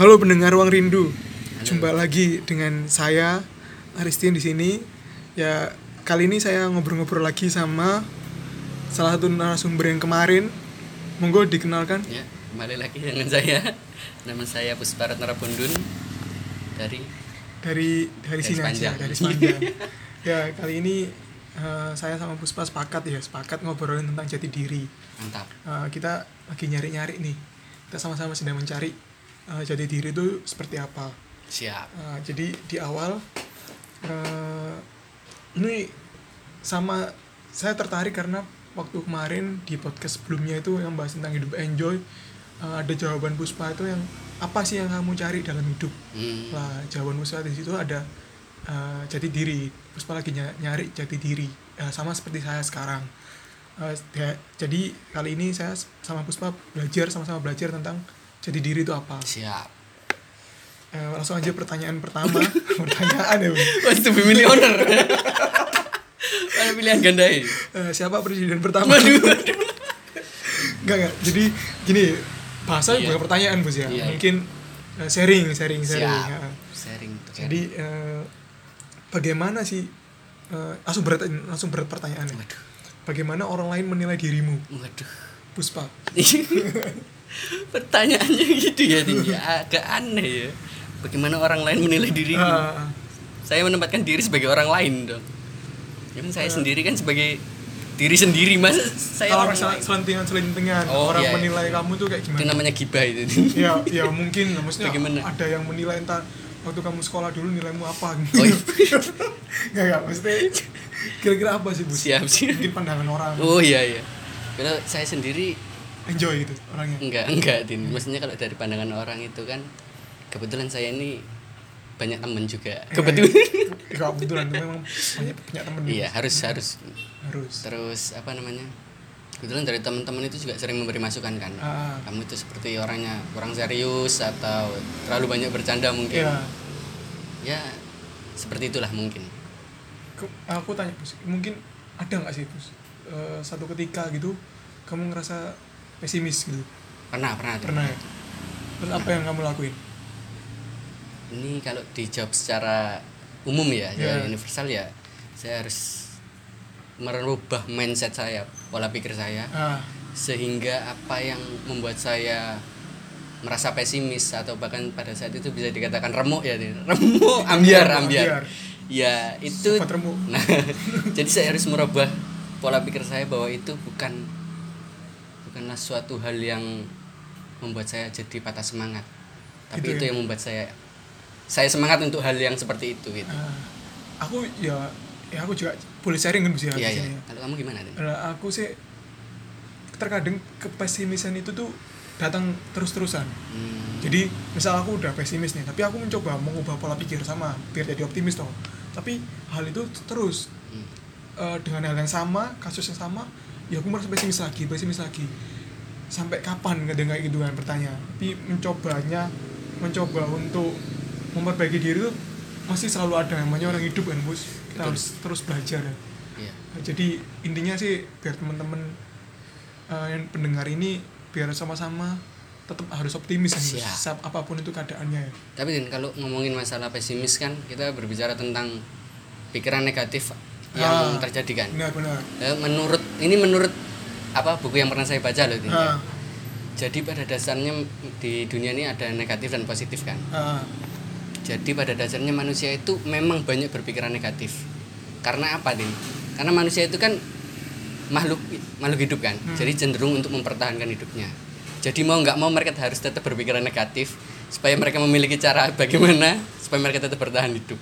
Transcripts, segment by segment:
Halo pendengar Ruang Rindu. Jumpa lagi dengan saya Aristin di sini. Ya, kali ini saya ngobrol-ngobrol lagi sama salah satu narasumber yang kemarin. Monggo dikenalkan. Ya, kembali lagi dengan saya. Nama saya Pusparat Narapundun dari dari dari Dari sini aja, dari Sepanjang. ya, kali ini eh, saya sama Puspa sepakat ya, sepakat ngobrolin tentang jati diri. Mantap. Eh, kita lagi nyari-nyari nih. Kita sama-sama sedang mencari eh, jati diri itu seperti apa. Siap. Uh, jadi di awal uh, ini sama saya tertarik karena waktu kemarin di podcast sebelumnya itu yang bahas tentang hidup enjoy uh, ada jawaban Puspa itu yang apa sih yang kamu cari dalam hidup Hmm. lah jawaban Puspa di situ ada uh, jati diri Puspa lagi ny- nyari jati diri Uh, sama seperti saya sekarang Uh, ya- jadi kali ini saya sama Puspa belajar sama-sama belajar tentang jati diri itu apa Siap. Eh, langsung aja pertanyaan pertama pertanyaan ya. Wah, itu milih owner. Mana pilihan gandai? Eh, siapa presiden pertama Waduh, waduh. enggak enggak jadi gini bahasa Iya. bukan pertanyaan bos ya Iya, iya. mungkin eh, sharing sharing sharing Siap. ya. Sharing. tuh, jadi eh, bagaimana sih eh, langsung berat langsung berat pertanyaannya Waduh. bagaimana orang lain menilai dirimu Waduh. Puspa Pertanyaannya gitu ya, Din. ya agak aneh ya. Bagaimana orang lain menilai diriku? Ah, Saya menempatkan diri sebagai orang lain dong. Ya kan saya sendiri kan sebagai diri sendiri mas saya kalau orang selentingan selentingan Oh, orang iya, iya. menilai kamu tuh kayak itu gimana namanya gibah itu ya ya mungkin maksudnya Bagaimana? ada yang menilai entar waktu kamu sekolah dulu nilaimu apa Oh, iya. Enggak, enggak, maksudnya kira-kira apa sih, Bu? siap siap Mungkin pandangan orang oh iya iya kalau saya sendiri enjoy gitu orangnya. enggak enggak din maksudnya kalau dari pandangan orang itu kan kebetulan saya ini banyak temen juga kebetulan Enggak kebetulan tuh memang banyak punya temen. iya harus harus Harus. terus apa namanya kebetulan dari teman-teman itu juga sering memberi masukan kan Ah, kamu itu seperti orangnya kurang serius atau terlalu banyak bercanda mungkin ya. ya seperti itulah mungkin Ke- aku tanya, Bus, mungkin ada nggak sih, Bus? eh, satu ketika gitu kamu ngerasa pesimis gitu. pernah pernah. Pernah ya? Terus apa yang kamu lakuin? ini kalau dijawab secara umum ya, Ya. ya universal ya saya harus merubah mindset saya pola pikir saya Ah, sehingga apa yang membuat saya merasa pesimis atau bahkan pada saat itu bisa dikatakan remuk ya remuk ambiar ambiar ya itu nah jadi saya harus merubah pola pikir saya bahwa itu bukan bukanlah suatu hal yang membuat saya jadi patah semangat tapi Gitu itu ya? yang membuat saya saya semangat untuk hal yang seperti itu gitu ah. aku ya ya aku juga boleh sharing kan Bus ya iya iya ya. kalau kamu gimana? Nah, aku sih terkadang kepesimisan itu tuh datang terus-terusan. Hmm, Jadi misal aku udah pesimis nih, tapi aku mencoba mengubah pola pikir sama biar jadi optimis toh. Tapi hal itu terus hmm. eh, dengan hal yang sama, kasus yang sama, ya aku merasa pesimis lagi, pesimis lagi. Sampai kapan kadang kayak gitu kan bertanya. Tapi mencobanya, mencoba untuk memperbaiki diri tuh masih selalu ada namanya orang hidup kan, Bos. Kita Betul. harus terus belajar ya. Nah, jadi intinya sih biar teman-teman eh, yang pendengar ini biar sama-sama tetap harus optimis kan. Siap apa pun itu keadaannya ya. Tapi Din, kalau ngomongin masalah pesimis kan kita berbicara tentang pikiran negatif yang Ah. terjadi kan. Benar-benar. Eh, menurut ini menurut apa buku yang pernah saya baca loh Din, ya. Ah, Jadi pada dasarnya di dunia ini ada negatif dan positif kan. ah, Jadi pada dasarnya manusia itu memang banyak berpikiran negatif. Karena apa, Din? Karena manusia itu kan makhluk makhluk hidup kan. Hmm. Jadi cenderung untuk mempertahankan hidupnya. Jadi mau nggak mau mereka harus tetap berpikiran negatif supaya mereka memiliki cara bagaimana supaya mereka tetap bertahan hidup.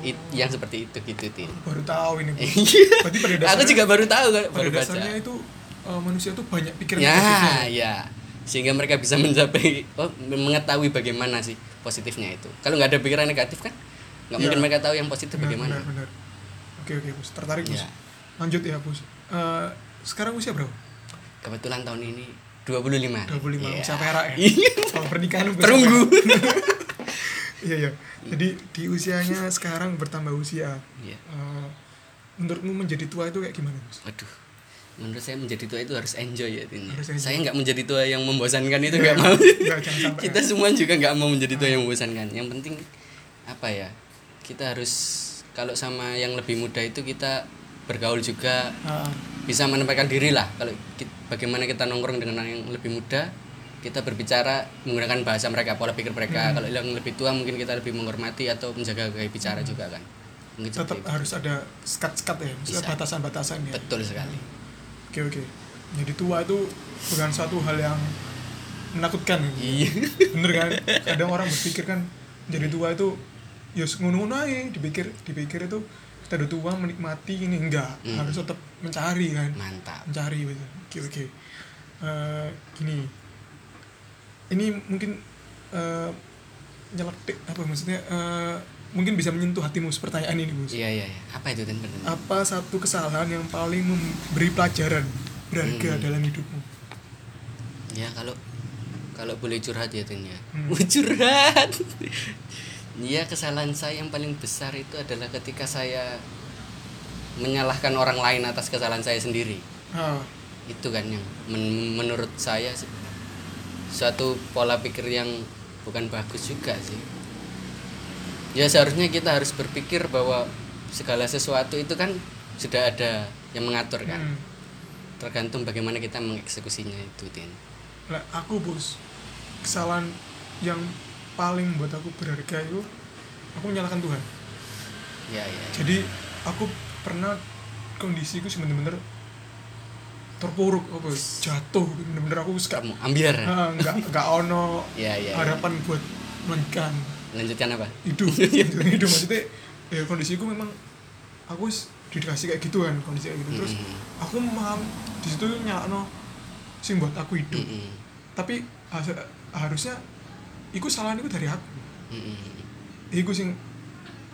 It, yang seperti itu gitu, Din. baru tahu ini. Iya. Berarti pada Aku dasarnya juga baru tahu kan, pada baru baca. dasarnya itu eh, manusia tuh banyak pikiran Ya, negatifnya. ya. Sehingga mereka bisa mencapai oh, mengetahui bagaimana sih positifnya itu. Kalau nggak ada pikiran negatif kan nggak Ya. mungkin mereka tahu yang positif Benar, bagaimana. benar, benar. Oke, oke, Bos. Tertarik, Bos. Ya. Lanjut ya, Bos. Eh, sekarang usia berapa? Kebetulan tahun ini 25. 25 Iya. usia perak ya. Iya. Kalau pernikahan Perunggu. Iya, iya. Jadi di usianya sekarang bertambah usia. Iya. Eh, menurutmu menjadi tua itu kayak gimana, Bos? Waduh. menurut saya menjadi tua itu harus enjoy ya enjoy. saya nggak menjadi tua yang membosankan itu Iya, nggak mau nggak, jangan sampai. kita semua juga nggak mau menjadi tua yang membosankan yang penting apa ya kita harus kalau sama yang lebih muda itu kita bergaul juga Ah, bisa menempatkan diri lah kalau ki- bagaimana kita nongkrong dengan orang yang lebih muda kita berbicara menggunakan bahasa mereka pola pikir mereka kalau yang lebih tua mungkin kita lebih menghormati atau menjaga gaya bicara juga kan mungkin tetap itu. harus ada skat-skat ya, maksudnya batasan-batasan ya. betul sekali Oke oke. Jadi tua itu bukan suatu hal yang menakutkan. gitu. iya Bener kan? Kadang orang berpikir kan jadi tua itu ya ngono-ngono aja dipikir dipikir itu kita udah tua menikmati ini enggak Hmm. harus tetap mencari kan mantap mencari gitu oke oke Eh, gini ini mungkin eh nyeletik apa maksudnya eh, mungkin bisa menyentuh hatimu pertanyaan ini bos iya iya iya. apa itu Tin pertanyaan? apa satu kesalahan yang paling memberi pelajaran berharga Hmm. dalam hidupmu ya kalau kalau boleh curhat ya Tin ya Hmm. Curhat Iya kesalahan saya yang paling besar itu adalah ketika saya menyalahkan orang lain atas kesalahan saya sendiri ah, itu kan yang men- menurut saya suatu pola pikir yang bukan bagus juga sih. Ya seharusnya kita harus berpikir bahwa segala sesuatu itu kan sudah ada yang mengatur kan. Hmm. tergantung bagaimana kita mengeksekusinya itu tin. Lah, aku bos kesalahan yang paling buat aku berharga itu aku menyalahkan Tuhan. Ya ya jadi aku pernah kondisiku bener-bener terpuruk apa ya, jatuh bener-bener aku wis gak ambiar ah, nggak nggak ono ya ya, ya. harapan buat melanjutkan lanjutkan apa hidup hidup maksudnya ya kondisiku memang aku dikasih kayak gitu kan kondisi kayak gitu terus Mm-mm. aku memaham di situ nyalano sing buat aku hidup Mm-mm. tapi has- harusnya iku salah itu dari aku Mm-mm. iku sing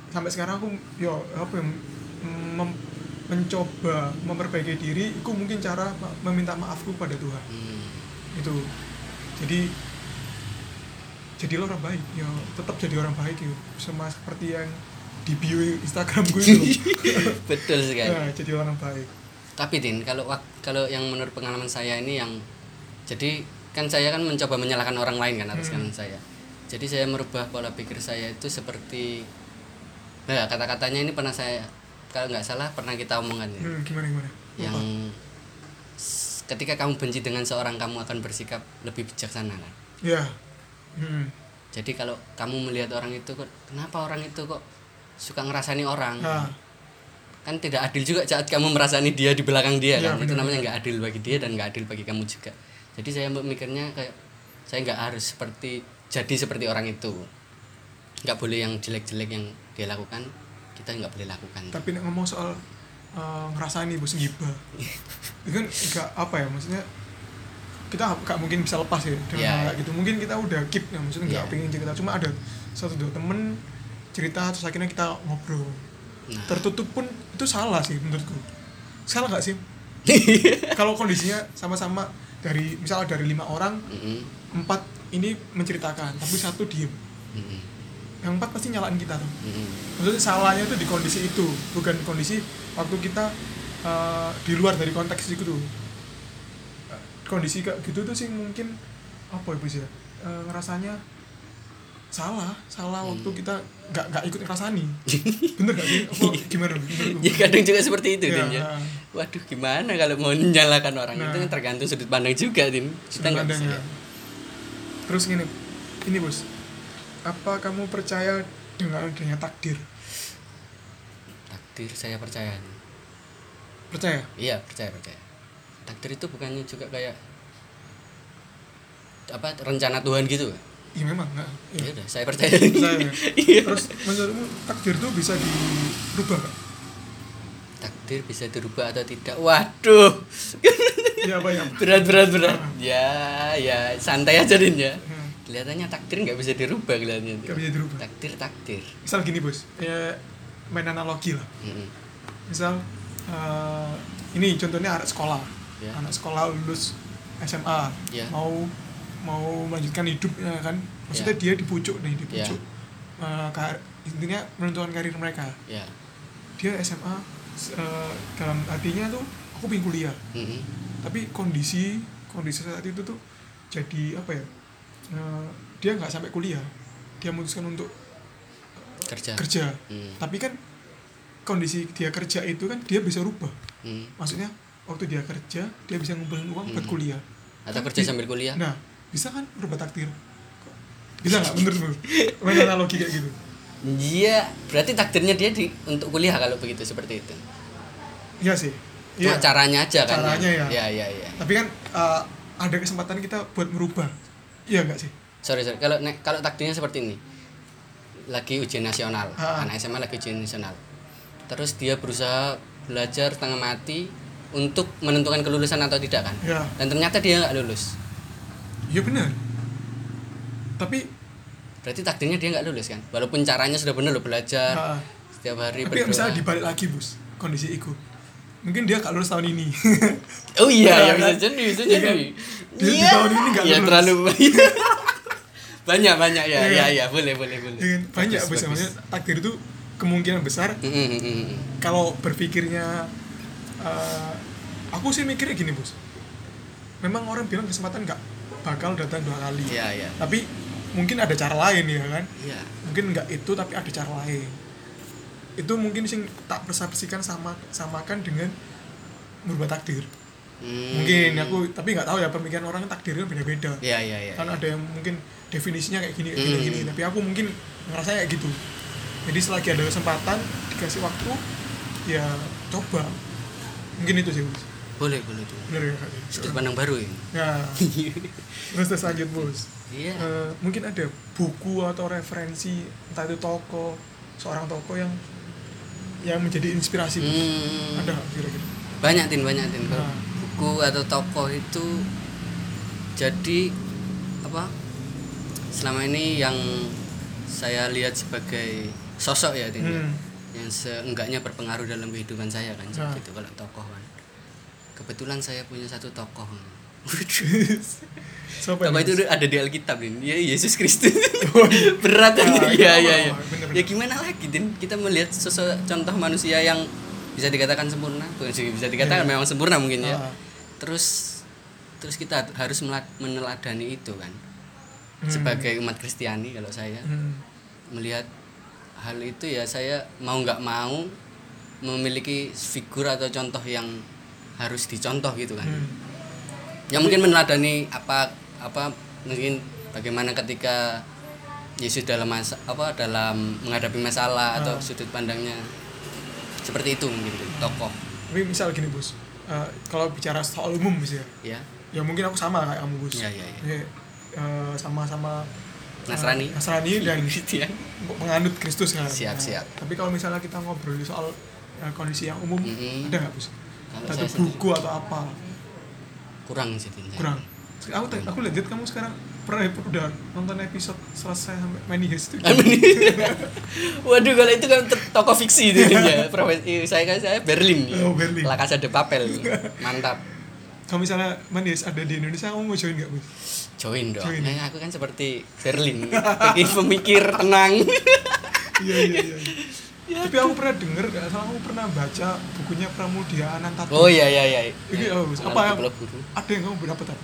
sampai sekarang aku yo apa ya, mem- mencoba memperbaiki diri iku mungkin cara meminta maafku pada Tuhan. Mm. itu. Jadi jadilah orang baik ya tetap jadi orang baik ya. Sama seperti yang di bio Instagramku itu. Betul sekali. Nah, jadi orang baik. Tapi tin kalau kalau yang menurut pengalaman saya ini yang jadi kan saya kan mencoba menyalahkan orang lain kan atas Hmm. kesalahan saya. Jadi saya merubah pola pikir saya itu seperti nah kata-katanya ini pernah saya kalau nggak salah pernah kita omongan ya. Hmm, gimana gimana? Yang Apa? ketika kamu benci dengan seorang kamu akan bersikap lebih bijaksana kan? Ya. Hmm. jadi kalau kamu melihat orang itu kok kenapa orang itu kok suka ngerasani orang? Nah, kan tidak adil juga saat kamu merasani dia di belakang dia Iya, kan? Itu namanya nggak adil bagi dia dan nggak adil bagi kamu juga. Jadi saya mikirnya kayak saya nggak harus seperti jadi seperti orang itu. Nggak boleh yang jelek-jelek yang dia lakukan kita nggak boleh lakukan. Tapi nek ngomong soal uh, ngerasani bos gibah itu kan nggak apa ya maksudnya kita nggak mungkin bisa lepas ya dengan Iya, hal kayak gitu. Mungkin kita udah keep ya maksudnya nggak Iya. pengen cerita. Cuma ada satu dua temen cerita terus akhirnya kita ngobrol. Nah. Tertutup pun itu salah sih menurutku. Salah nggak sih? Kalau kondisinya sama-sama dari misalnya dari lima orang Mm-mm, empat ini menceritakan tapi satu diem. Mm-mm, yang empat pasti nyalain kita tuh mm-mm. maksudnya salahnya itu di kondisi itu bukan kondisi waktu kita uh, di luar dari konteks itu tuh Uh, kondisi kayak gitu tuh sih mungkin apa ya sih ya Uh, ngerasanya salah salah Hmm. waktu kita nggak nggak ikut ngerasani bener gak sih apa gimana menurutmu? ya kadang juga seperti itu Ya, Din, ya. nah, waduh gimana kalau mau menyalahkan orang Nah. itu tergantung sudut pandang juga din kita nggak bisa pandangnya. ya. terus gini ini bos apa kamu percaya dengan adanya takdir takdir saya percaya percaya Iya percaya percaya. Takdir itu bukannya juga kayak apa rencana Tuhan gitu? iya memang nggak Ya iya. udah saya percaya. Percaya. Iya. terus menurutmu takdir tuh bisa dirubah gak? Takdir bisa dirubah atau tidak? Waduh, Iya apa ya? berat berat berat. Ya ya santai aja din ya. Hmm, Kelihatannya takdir nggak bisa dirubah kelihatannya. Nggak bisa dirubah. Takdir takdir. Misal gini bos, ya main analogi lah. Mm-mm. Misal eh, ini contohnya anak sekolah, Ya. anak sekolah lulus SMA, Ya. mau mau melanjutkan hidupnya kan, maksudnya Ya. dia di pucuk nih, di Ya. pucuk. Eh, kar- intinya menentukan karir mereka. Ya. Dia SMA s- eh, dalam hatinya tuh aku pengen kuliah Mm-mm. tapi kondisi kondisi saat itu tuh jadi apa ya eh, dia nggak sampai kuliah dia memutuskan untuk kerja kerja Hmm. tapi kan kondisi dia kerja itu kan dia bisa rubah Hmm. maksudnya waktu dia kerja dia bisa ngumpulin uang buat Hmm. kuliah atau Kan kerja di- sambil kuliah nah bisa kan rubah takdir bisa nggak menurutmu main analogi kayak gitu Iya, berarti takdirnya dia di untuk kuliah kalau begitu seperti itu. iya sih Cuma iya caranya aja kan. Caranya ya. Iya, iya, iya. tapi kan eh, ada kesempatan kita buat merubah iya nggak sih Sorry, sorry. Kalau nek- kalau takdirnya seperti ini. Lagi ujian nasional. Ah. Anak SMA lagi ujian nasional. Terus dia berusaha belajar setengah mati untuk menentukan kelulusan atau tidak kan. ya Dan ternyata dia nggak lulus. iya benar tapi Berarti takdirnya dia nggak lulus kan. Walaupun caranya sudah benar lo belajar ah, setiap hari tapi berdoa. misalnya dibalik lagi bus kondisi itu mungkin dia nggak lulus tahun ini Oh iya, ya Iya bisa kan? jadi, bisa Iya kan? jadi. Dia di tahun ini nggak Iya, lulus. terlalu banyak banyak ya, Iya ya, kan? ya, boleh, boleh, boleh. Banyak bagus. namanya takdir itu kemungkinan besar Mm, mm, mm, mm. kalau berpikirnya eh, aku sih mikirnya gini bos memang orang bilang kesempatan nggak bakal datang dua kali Iya, iya. tapi mungkin ada cara lain ya kan Iya. mungkin nggak itu tapi ada cara lain itu mungkin sing tak persepsikan sama samakan dengan merubah takdir Hmm. mungkin aku tapi nggak tahu ya pemikiran orang takdirnya beda-beda Iya, iya, iya. kan ada yang mungkin definisinya kayak gini kayak gini, Hmm. gini. tapi aku mungkin ngerasa kayak gitu jadi selagi ada kesempatan dikasih waktu ya coba mungkin itu sih bos Boleh, boleh tuh. bener ya? Sudut pandang baru ya. ya terus terus lanjut bos Iya. Eh, mungkin ada buku atau referensi entah itu toko seorang toko yang yang menjadi inspirasi. Hmm. ada kira-kira Banyak tin, banyak tin. Nah. Buku atau tokoh itu jadi apa? Selama ini yang saya lihat sebagai sosok ya tin. ya. Hmm. Yang seenggaknya berpengaruh dalam kehidupan saya kan Nah. gitu kalau tokoh kan. Kebetulan saya punya satu tokoh. Siapa ini, itu ada di Alkitab ini. Ya Yesus Kristus. Oh, iya. Berat kan? Apa, bener, Ya bener. gimana lagi, Din? Kita melihat sosok contoh manusia yang bisa dikatakan sempurna, bukan sih bisa dikatakan Iya. memang sempurna mungkin ya. Ah. Terus terus kita harus meneladani itu kan. Hmm. Sebagai umat Kristiani kalau saya Hmm. melihat hal itu ya saya mau nggak mau memiliki figur atau contoh yang harus dicontoh gitu kan Hmm. Yang mungkin meneladani apa apa mungkin bagaimana ketika Yesus dalam masa apa dalam menghadapi masalah atau Ah. sudut pandangnya. Seperti itu mungkin tokoh. Tapi misal gini bos. Eh, kalau bicara soal umum bos ya. Ya. Ya mungkin aku sama kayak kamu bos. Iya, iya, iya. Jadi, eh, sama-sama eh, Nasrani. Nasrani dan Kristian penganut Kristus kan. Siap, Nah, siap. tapi kalau misalnya kita ngobrol soal eh, kondisi yang umum Mm-mm. ada nggak bos? Atau saya sendiri- buku atau apa kurang sih saya. kurang aku aku lihat kamu sekarang pernah udah nonton episode selesai sampai Many Heist itu Waduh kalau itu kan tokoh fiksi itu ya. Profesi saya kan saya Berlin. Oh, Berlin. La Casa de Papel. Mantap. kalau misalnya Many Heist ada di Indonesia kamu mau join nggak bos Join dong. Join. Eh, aku kan seperti Berlin. Pemikir tenang. iya iya iya iya. tapi aku pernah denger nggak salah aku pernah baca bukunya Pramudia Anantatur oh iya iya iya. Ini apa? Kenal Apa yang- Kepala Guru. ada yang kamu berapa tak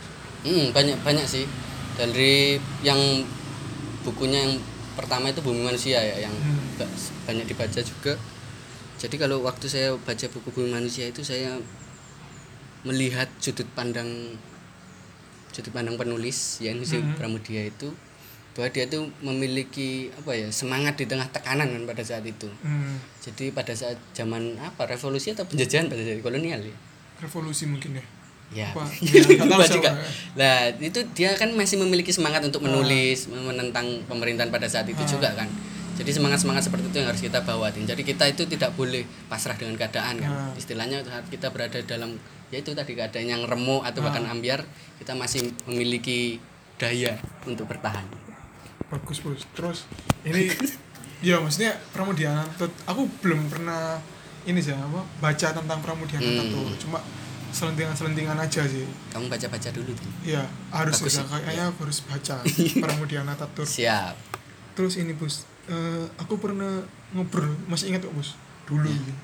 Hmm, banyak banyak sih. Dari yang bukunya yang pertama itu Bumi Manusia ya yang Hmm. ba- banyak dibaca juga. Jadi kalau waktu saya baca buku Bumi Manusia itu saya melihat sudut pandang sudut pandang penulis ya ini si Hmm. Pramudia itu bahwa dia itu memiliki apa ya semangat di tengah tekanan kan pada saat itu. hmm, Jadi pada saat zaman apa revolusi atau penjajahan pada saat kolonial ya. revolusi mungkin ya Ya? Ya, lupa juga. ya. Lah, itu dia kan masih memiliki semangat untuk Ah. menulis, menentang pemerintahan pada saat itu juga kan. Jadi semangat-semangat seperti itu yang harus kita bawain. Jadi kita itu tidak boleh pasrah dengan keadaan kan. Ah. Istilahnya saat kita berada dalam ya itu tadi keadaan yang remuk atau Ah. bahkan ambiar, kita masih memiliki daya untuk bertahan. Bagus bos. Terus ini ya maksudnya Pramudia Anantatur aku belum pernah ini sih apa baca tentang Pramudia Hmm. Anantatur cuma selentingan-selentingan aja sih. Kamu baca-baca dulu tuh. ya harus Bagus ya kayaknya aku harus baca Pramudia Anantatur Siap. terus ini bos eh, aku pernah ngobrol masih ingat kok bos? Dulu ini.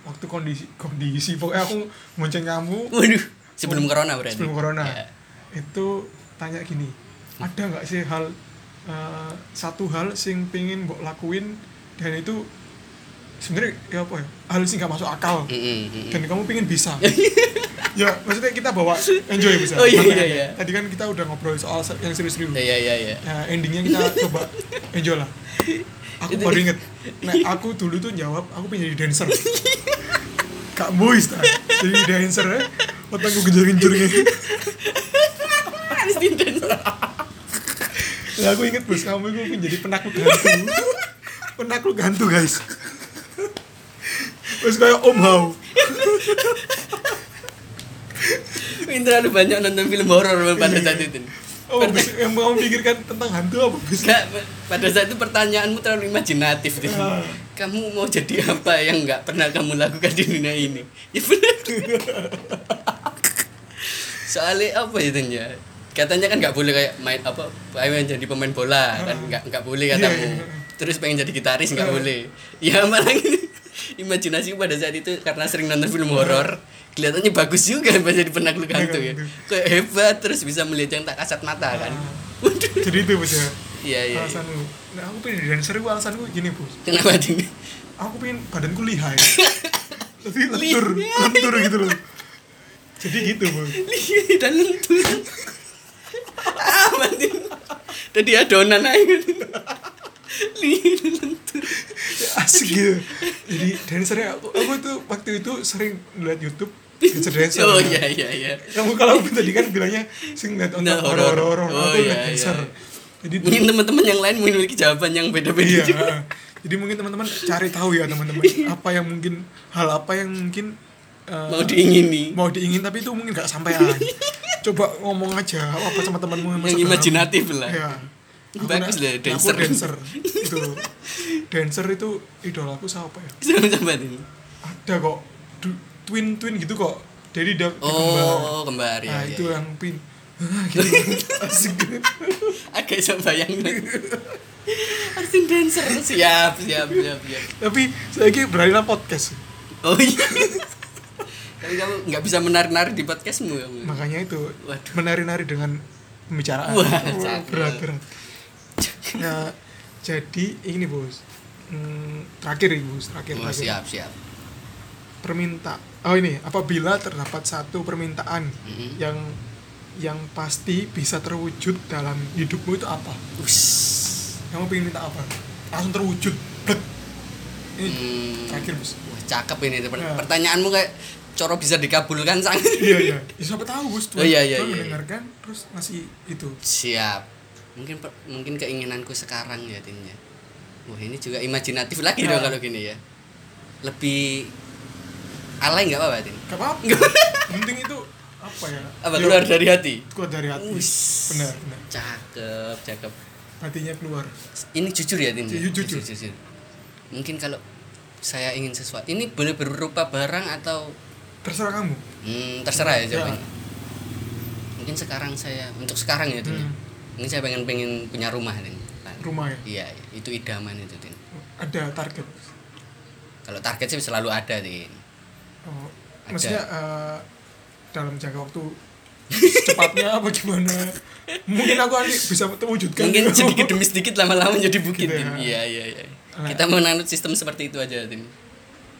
waktu kondisi kondisi pokoknya aku ngonceng kamu. Waduh sebelum corona berarti. sebelum corona. Ya. itu tanya gini ada nggak sih hal eh, satu hal sing pengen mbok lakuin dan itu sebenarnya ya apa ya? Hal sing nggak masuk akal. Dan kamu pengen bisa. Ya maksudnya kita bawa enjoy bisa. Oh, iya, iya, iya. tadi kan kita udah ngobrol soal yang serius-serius. Iya iya iya Nah, endingnya kita coba enjoy lah. Aku baru inget. Nah aku dulu tuh jawab aku pengen jadi dancer. Kak boys ta jadi dancer ya otakku genjor-genjor gitu. Harus dinten Nah, aku inget bos kamu itu pengen jadi penakluk hantu penakluk hantu guys terus kayak Om Hao Ini terlalu banyak nonton film horor pada Iya. saat itu Oh, bis, yang mau pikirkan tentang hantu apa bis? Nggak, pada saat itu pertanyaanmu terlalu imajinatif Tin. Ah. Kamu mau jadi apa yang nggak pernah kamu lakukan di dunia ini? Ya benar. Soalnya apa ya Tin, ya? Katanya kan nggak boleh kayak main apa pengen jadi pemain bola kan nggak nggak boleh Iya, katamu. iya. Terus pengen jadi gitaris nggak Ah. boleh. Ya malah. Imajinasi pada saat itu karena sering nonton film horor kelihatannya bagus juga pas jadi penakluk hantu ya. Kayak hebat terus bisa melihat yang tak kasat mata kan. Waduh. Jadi itu bos ya Iya iya. iya. alasanmu. Nah aku pengen jadi dancer itu alasanku gini bos. Kenapa Tin? Aku pengen badanku lihai. Tapi lentur, lentur gitu loh. Jadi gitu bos. Lihai dan lentur. Tadi adonan aja. Asik gitu. Jadi dancernya aku, aku tuh waktu itu sering lihat YouTube dancer dancer. Oh iya iya iya. Kamu kalau tadi kan bilangnya sing lihat Nah, otak horor. horor horor. Oh, Aku iya, lihat dancer. iya. Jadi Mungkin teman-teman yang lain memiliki jawaban yang beda-beda iya. juga. Jadi mungkin teman-teman cari tahu ya teman-teman apa yang mungkin hal apa yang mungkin eh, Mau diingini. mau diingin tapi itu mungkin gak sampean. Coba ngomong aja apa sama temanmu Yang imajinatif lah. Iya. Aku Bagus na- lah, aku dancer. dancer. itu. Dancer itu idolaku siapa ya? Sama-sama Tin. Ada kok du- twin twin gitu kok. Jadi dia dia kembar. Oh, kembar ya. Nah, iya, itu iya. yang pin. gitu. Asik. agak bisa bayangin. Artin dancer siap siap siap siap. Tapi saya ini berani lah podcast. Oh iya. Tapi kamu nggak bisa menarik-narik di podcastmu kamu. Makanya itu Waduh. menari-nari dengan pembicaraan. Wah, berat berat. Nah, jadi ini bos. Hmm, terakhir ini bos, terakhir, Oh, terakhir. siap siap. Perminta. Oh ini, apabila terdapat satu permintaan Mhm. yang yang pasti bisa terwujud dalam hidupmu itu apa? Ush. Kamu pengen minta apa? Langsung terwujud. Blek. Ini Hmm. terakhir bos. Wah, cakep ini Ya. pertanyaanmu kayak coro bisa dikabulkan sang. iya iya. Ya, siapa tahu bos. Oh, iya, iya, Tuhan iya. mendengarkan terus ngasih itu. Siap. Mungkin mungkin keinginanku sekarang ya Tinnya. Wah, ini juga imajinatif lagi Ya. dong kalau gini ya. Lebih alay nggak apa-apa, Tin? Gak apa-apa. Penting itu apa ya? Apa Ya, keluar dari hati? keluar dari hati. Wis. Benar, benar. Cakep, cakep. Hatinya keluar. Ini jujur ya, Tin? ya? Jujur, jujur. jujur. Mungkin kalau saya ingin sesuatu, ini boleh berupa barang atau Terserah kamu. hmm, terserah ya Ya. jawabannya. Mungkin sekarang saya untuk sekarang ya, Tin. ya. Hmm. Mungkin saya pengen pengen punya rumah, Tin. Rumah ya. Iya, itu idaman itu, Tin. Ada target. Kalau target sih selalu ada, Tin. Oh, Ada. maksudnya eh, dalam jangka waktu secepatnya apa gimana? Mungkin aku nanti bisa terwujudkan. Mungkin sedikit demi sedikit lama-lama jadi bukit, Gitu ya. Iya, iya, iya. Nah. Kita menanut sistem seperti itu aja, Tin.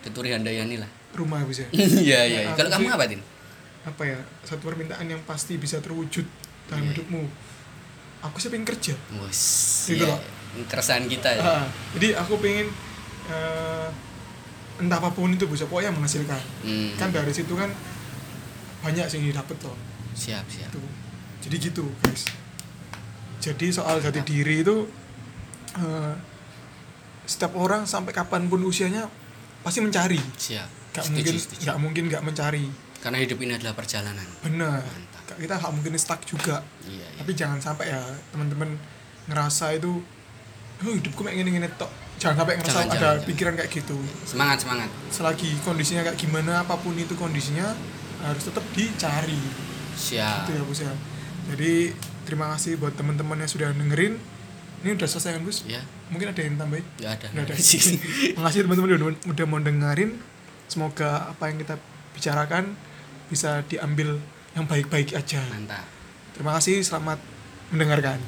Tuturi Handayani lah. Rumah bisa. Iya, iya. Ya, Kalau aku kamu apa, Tin? Apa ya? Satu permintaan yang pasti bisa terwujud dalam Iya. hidupmu. Aku sih pengen kerja. Wes, Gitu iya. loh. Keresahan kita ya. Ah, jadi aku pengen eh, entah apa pun itu bisa pokoknya menghasilkan. Hmm. Kan dari situ kan banyak sih yang didapat loh. Siap, siap. Gitu. Jadi gitu, guys. Jadi soal jati diri itu eh, setiap orang sampai kapan pun usianya pasti mencari. Siap. Gak Setuju, mungkin setuju. gak mungkin gak mencari. Karena hidup ini adalah perjalanan. Benar. Mantap. Kita gak mungkin stuck juga. Iya, iya. Tapi jangan sampai ya teman-teman ngerasa itu oh hidupku kayak gini-gini tok. Jangan sampai ngerasa Jangan, ada jangan, pikiran kayak gitu. Semangat, semangat. Selagi kondisinya kayak gimana apa pun itu kondisinya harus tetap dicari. Siap. Itu ya Bos ya. Jadi terima kasih buat teman-teman yang sudah dengerin. Ini udah selesai kan Gus? Ya, Mungkin ada yang tambahin? nggak ada. Nggak ada. Makasih teman-teman udah, udah mau dengerin. Semoga apa yang kita bicarakan bisa diambil yang baik-baik aja. Mantap. Terima kasih selamat mendengarkan